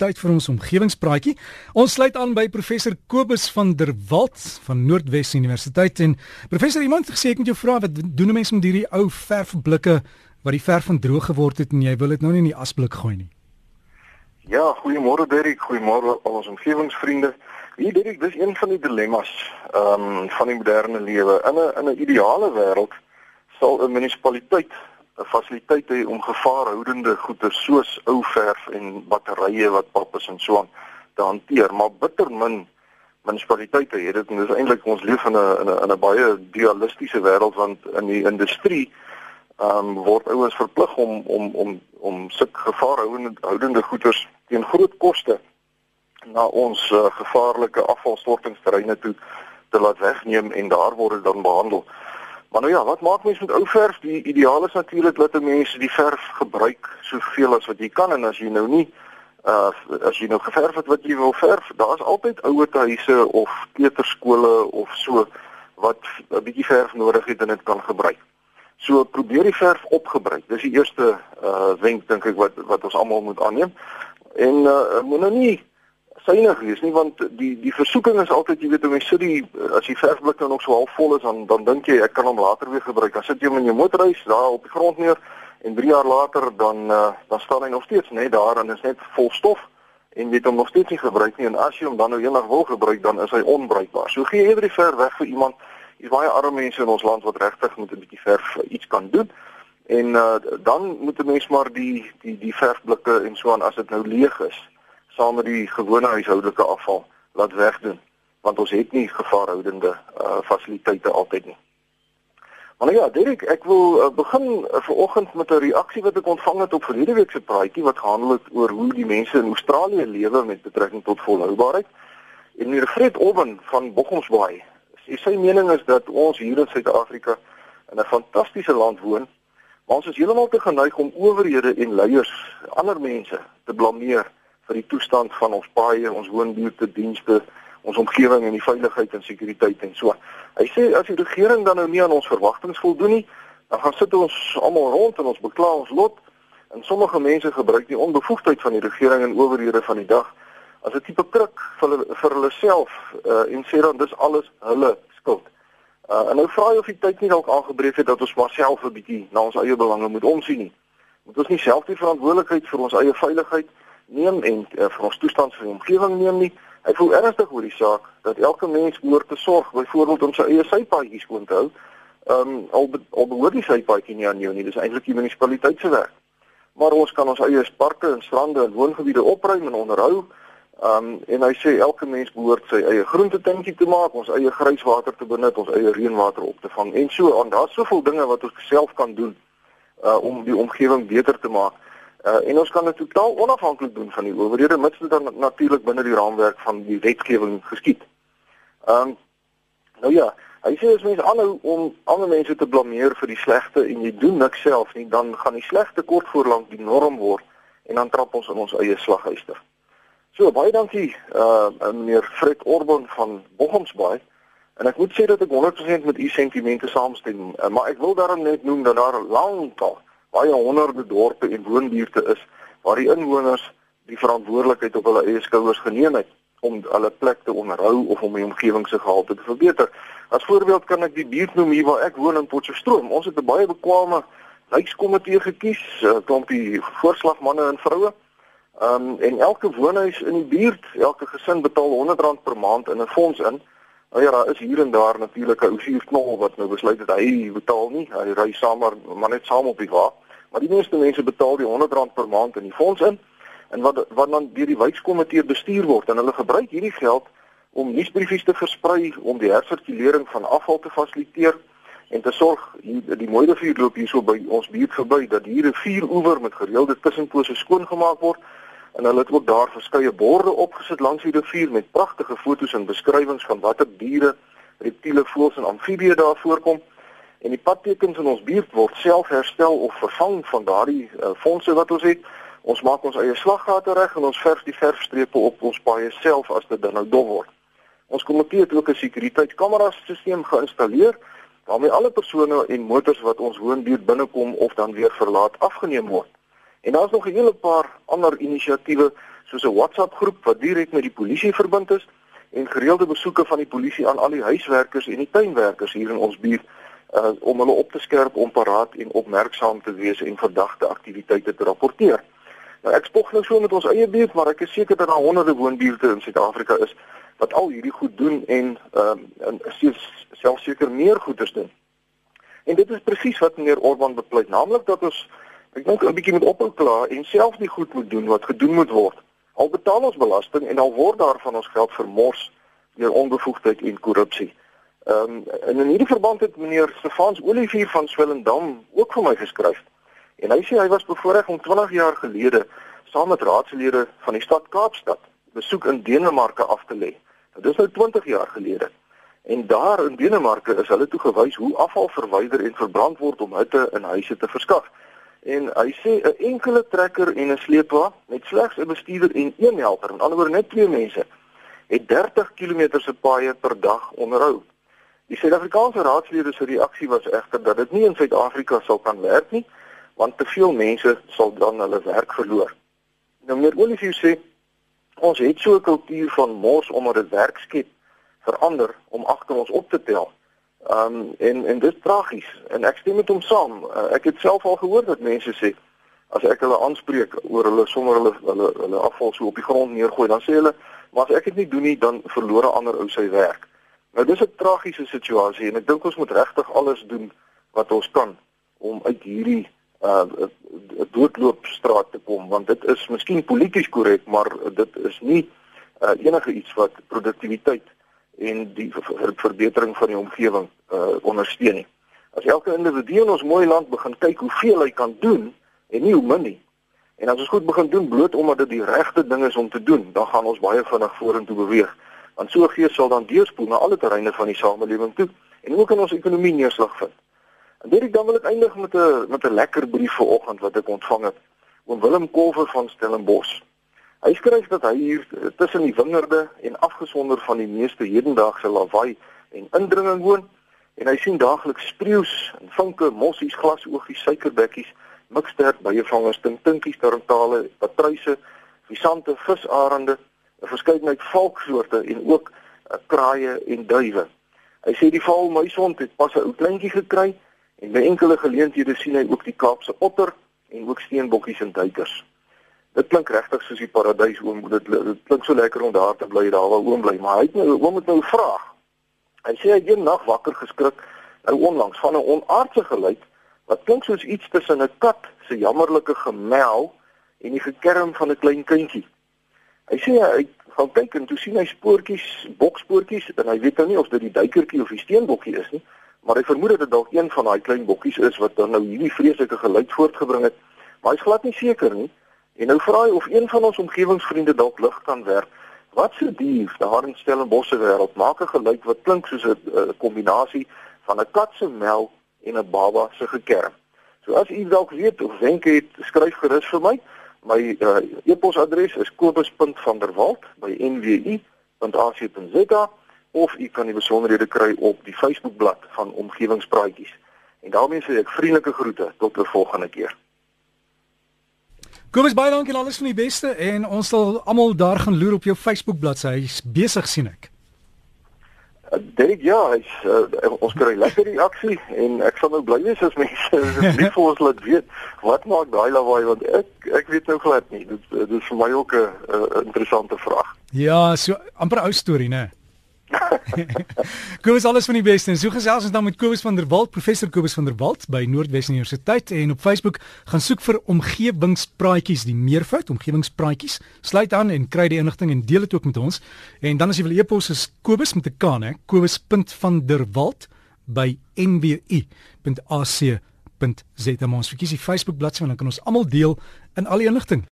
tyd vir ons omgewingspraatjie. Ons sluit aan by professor Kobus van der Walt van Noordwes Universiteit en professor iemand het gesê ek moet jou vra wat doen 'n mens met hierdie ou verfblikke wat die verf van droog geword het en jy wil dit nou nie in die asblik gooi nie. Ja, goeiemôre Derek, goeiemôre al ons omgewingsvriende. Hier Derek, dis een van die dilemmas ehm um, van die moderne lewe. In 'n in 'n ideale wêreld sal 'n munisipaliteit 'n fasiliteit hê om gevaarhoudende goeder soos ou verf en batterye wat pap is en so aan te hanteer, maar bitter min munisipaliteite het dit en dis eintlik ons leef in 'n in 'n baie dualistiese wêreld want in die industrie ehm um, word ouens verplig om om om om sulke gevaarhoudende goeder teen groot koste na ons uh, gevaarlike afvalstortingsterreine toe te laat wegneem en daar word dit dan behandel. Maar nou ja, wat maak mense met ou verf? Die ideaal is natuurlik dat mense die verf gebruik soveel as wat jy kan en as jy nou nie uh as jy nou geverf het wat jy wil verf, daar's altyd ouer huise of kleuterskole of so wat 'n bietjie verf nodig het en dit kan gebruik. So probeer die verf opgebruik. Dis die eerste uh wenk dink ek wat wat ons almal moet aanneem. En uh moet nou nie synig wees nie want die die versoeking is altyd jy weet om jy sit die as die verfblik nou nog so half vol is dan dan dink jy ek kan hom later weer gebruik. Dan sit jy hom in jou motorhuis daar op die grond neer en 3 jaar later dan uh, dan staan hy nog steeds net daar en is net vol stof en jy het hom nog steeds nie gebruik nie en as jy hom dan nou eendag wil gebruik dan is hy onbruikbaar. So gee eerder die verf weg vir iemand. Hier's baie arme mense in ons land wat regtig met 'n bietjie verf iets kan doen. En uh, dan moet 'n mens maar die die die verfblikke en so aan as dit nou leeg is saam met die gewone huishoudelike afval laat wegdoen want ons het nie gevaarhoudende uh, fasiliteite altyd nie. Maar nou ja, Derek, ek wil uh, begin uh, vanoggend met 'n reaksie wat ek ontvang het op verlede week se praatjie wat gehandel het oor hoe die mense in Australië lewe met betrekking tot volhoubaarheid. En meneer Fred Owen van Boggomsbaai, sy, sy mening is dat ons hier in Suid-Afrika in 'n fantastiese land woon, maar ons is heeltemal te geneig om owerhede en leiers, ander mense te blameer vir die toestand van ons paaie, ons woonbuurte, dienste, ons omgewing en die veiligheid en sekuriteit en so. Hy sê as die regering dan nou nie aan ons verwagtinge voldoen nie, dan gaan sit ons almal rond en ons bekla ons lot. En sommige mense gebruik die onbevoegdheid van die regering en owerhede van die dag as 'n tipe kruk vir hulle vir hulle self uh, en sê dan dis alles hulle skuld. Uh, en nou vra jy of die tyd nie dalk aangebreek het dat ons maar self 'n bietjie na ons eie belange moet omsien nie. Moet ons nie self die verantwoordelikheid vir ons eie veiligheid neem en uh, vir ons toestand van die omgewing neem nie. Hy voel ernstig oor die saak dat elke mens behoort te sorg byvoorbeeld om sy eie sypaadjies skoon te hou. Ehm um, al be, al behoort die sypaadjie nie aan jou nie, dis eintlik die munisipaliteit se werk. Maar ons kan ons eie parke en strande en woongebiede opruim en onderhou. Ehm um, en hy sê elke mens behoort sy eie groentetentjie te maak, ons eie grijswater te benut, ons eie reënwater op te vang en so aan. Daar's soveel dinge wat ons self kan doen uh om die omgewing beter te maak. Uh, en ons kan dit totaal onafhanklik doen van die owerhede mits dit dan natuurlik binne die raamwerk van die wetgewing geskied. Ehm um, nou ja, hy sê as mense aanhou om ander mense te blameer vir die slegte en jy doen niks self nie, dan gaan die slegte kort voorlank die norm word en dan trap ons in ons eie slaghuister. So baie dankie uh meneer Fred Orban van Bochumsbaai. En ek moet sê dat ek 100% met u sentimente saamstem, uh, maar ek wil daarom net noem dat daar lankal baie honderde dorpe en woonbuurte is waar die inwoners die verantwoordelikheid op hulle eie skouers geneem het om hulle plek te onderhou of om die omgewing se gehalte te verbeter. As voorbeeld kan ek die buurt noem hier waar ek woon in Potchefstroom. Ons het 'n baie bekwame wijkkomitee gekies, 'n klompie voorslagmanne en vroue. Um en elke woonhuis in die buurt, elke gesin betaal R100 per maand in 'n fonds in. Nou ja, daar is hier en daar natuurlik 'n ou suurknol wat nou besluit het hy betaal nie. Hy ry saam maar, maar net saam op die wa. Maar die meeste mense betaal die R100 per maand in die fonds in en wat wat dan deur die wijkkomitee bestuur word en hulle gebruik hierdie geld om nuusbriefies te versprei, om die hersirkulering van afval te fasiliteer en te sorg die mooi rivier loop hierso by ons buurt verby dat hier 'n vuuroewer met gereelde tussenpose skoongemaak word en hulle het ook daar verskeie borde opgesit langs die rivier met pragtige fotos en beskrywings van watter diere, reptiele, voëls en amfibieë daar voorkom. En die padtekens in ons buurt word self herstel of vervang van daardie uh, fondse wat ons het. Ons maak ons eie slaggate reg en ons verf die verfstrepe op ons paaie self as dit dan nou dof word. Ons komitee het ook 'n sekuriteitskamera-stelsel geïnstalleer waarmee alle persone en motors wat ons woonbuurt binnekom of dan weer verlaat afgeneem word. En daar's nog 'n hele paar ander inisiatiewe soos 'n WhatsApp groep wat direk met die polisie verbind is en gereelde besoeke van die polisie aan al die huiswerkers en die tuinwerkers hier in ons buurt uh, om hulle op te skerp om paraat en opmerksaam te wees en verdagte aktiwiteite te rapporteer. Nou ek spog nou so met ons eie buurt, maar ek is seker dat daar honderde woonbuurte in Suid-Afrika is wat al hierdie goed doen en ehm um, selfs seker meer goeders doen. En dit is presies wat meneer Orban bepleit, naamlik dat ons ek dink 'n bietjie moet ophou kla en self die goed moet doen wat gedoen moet word. Al betaal ons belasting en al word daar van ons geld vermors deur onbevoegdheid en korrupsie. Ehm um, en in hierdie verband het meneer Stefans Olivier van Swellendam ook vir my geskryf. En hy sê hy was bevoorreg om 20 jaar gelede saam met raadslede van die stad Kaapstad besoek in Denemarke af te lê. Dit is nou 20 jaar gelede. En daar in Denemarke is hulle toegewys hoe afval verwyder en verbrand word om hitte in huise te verskaf. En hy sê 'n enkele trekker en 'n sleepwa met slegs 'n bestuurder en een helper, met ander woorde net twee mense, het 30 km se paaie per dag onderhou. Die Suid-Afrikaanse raadslede se reaksie was egter dat dit nie in Suid-Afrika sal kan werk nie, want te veel mense sal dan hulle werk verloor. Nou meneer Olivier sê ons het so 'n kultuur van mors omdat dit werk skep verander om agter ons op te tel. Ehm um, en en dit tragies en ek stem met hom saam. Uh, ek het self al gehoor dat mense sê as ek hulle aanspreek oor hulle sommer hulle hulle hulle afval so op die grond neergooi, dan sê hulle, "Maar as ek dit nie doen nie, dan verloor 'n ander ou sy werk." Nou dis 'n tragiese situasie en ek dink ons moet regtig alles doen wat ons kan om uit hierdie uh doodloopstraat te kom want dit is miskien polities korrek maar dit is nie uh, enige iets wat produktiwiteit en die ver verbetering van die omgewing uh ondersteun nie. As elke individu in ons mooi land begin kyk hoeveel hy kan doen en nie hoe min nie. En as ons goed begin doen bloot omdat dit die regte ding is om te doen, dan gaan ons baie vinnig vorentoe beweeg. Want so gees sal dan deurspoel na alle terreine van die samelewing toe en ook in ons ekonomie neerslag vind. En dit ek dan wil ek eindig met 'n met 'n lekker brief vanoggend wat ek ontvang het oom Willem Kolfer van Stellenbosch. Hy skryf dat hy hier eh, tussen die wingerde en afgesonder van die meeste hedendaagse lawaai en indringing woon en hy sien daagliks spreeus en vinke, mossies, glasoogies, suikerbekkies, miksterd, byevangers, tintinkies, tarantale, patruise, visante, visarende, 'n verskeidenheid valksoorte en ook uh, kraaie en duwe. Hy sê die valmuisond het pas 'n ou kleintjie gekry en by enkele geleenthede sien hy ook die Kaapse otter en ook steenbokkies en duikers. Dit klink regtig soos die paradys oom, dit, dit klink so lekker om daar te bly daar waar oom bly, maar hy het nou oom het nou vra. Hy sê hy het een nag wakker geskrik nou onlangs van 'n onaardse geluid wat klink soos iets tussen 'n kat se jammerlike gemel en die gekerm van 'n klein kindjie. Hy sê hy gaan kyk en toe sien hy spoortjies, bokspoortjies en hy weet nou nie of dit die duikertjie of die steenbokkie is nie, maar hy vermoed dit dalk een van daai klein bokkies is wat dan nou hierdie vreeslike geluid voortgebring het. Maar hy's glad nie seker nie. En nou vra hy of een van ons omgewingsvriende dalk lig kan werp. Wat se dier daar in Stellenbosse wêreld maak 'n geluid wat klink soos 'n kombinasie van 'n kat se mel en 'n baba se gekerm. So as u dalk weet of wenke het, skryf gerus vir my. My uh, e-posadres is kobus.vanderwalt@nwu.ac.za of u kan die besonderhede kry op die Facebookblad van Omgewingspraatjies. En daarmee sê ek vriendelike groete tot 'n volgende keer. Kobus baie dankie en alles van die beste en ons sal almal daar gaan loer op jou Facebook bladsy. Hy's besig sien ek. Dit ja, hy's uh, ons kry lekker reaksie en ek sal nou bly wees as mense lief vir ons laat weet wat maak daai lawaai want ek ek weet nou glad nie. Dit dit is vir my ook 'n interessante vraag. Ja, so amper ou storie, né? Kobus alles van die beste. En so gesels ons dan met Kobus van der Walt, professor Kobus van der Walt by Noordwes Universiteit en op Facebook gaan soek vir omgewingspraatjies, die meervoud omgewingspraatjies. Sluit aan en kry die inligting en deel dit ook met ons. En dan as jy wil e-pos is Kobus met 'n K, né? Kobus.vanderwalt by nwu.ac.za. Ons verkies die Facebook bladsy en dan kan ons almal deel in al die inligting.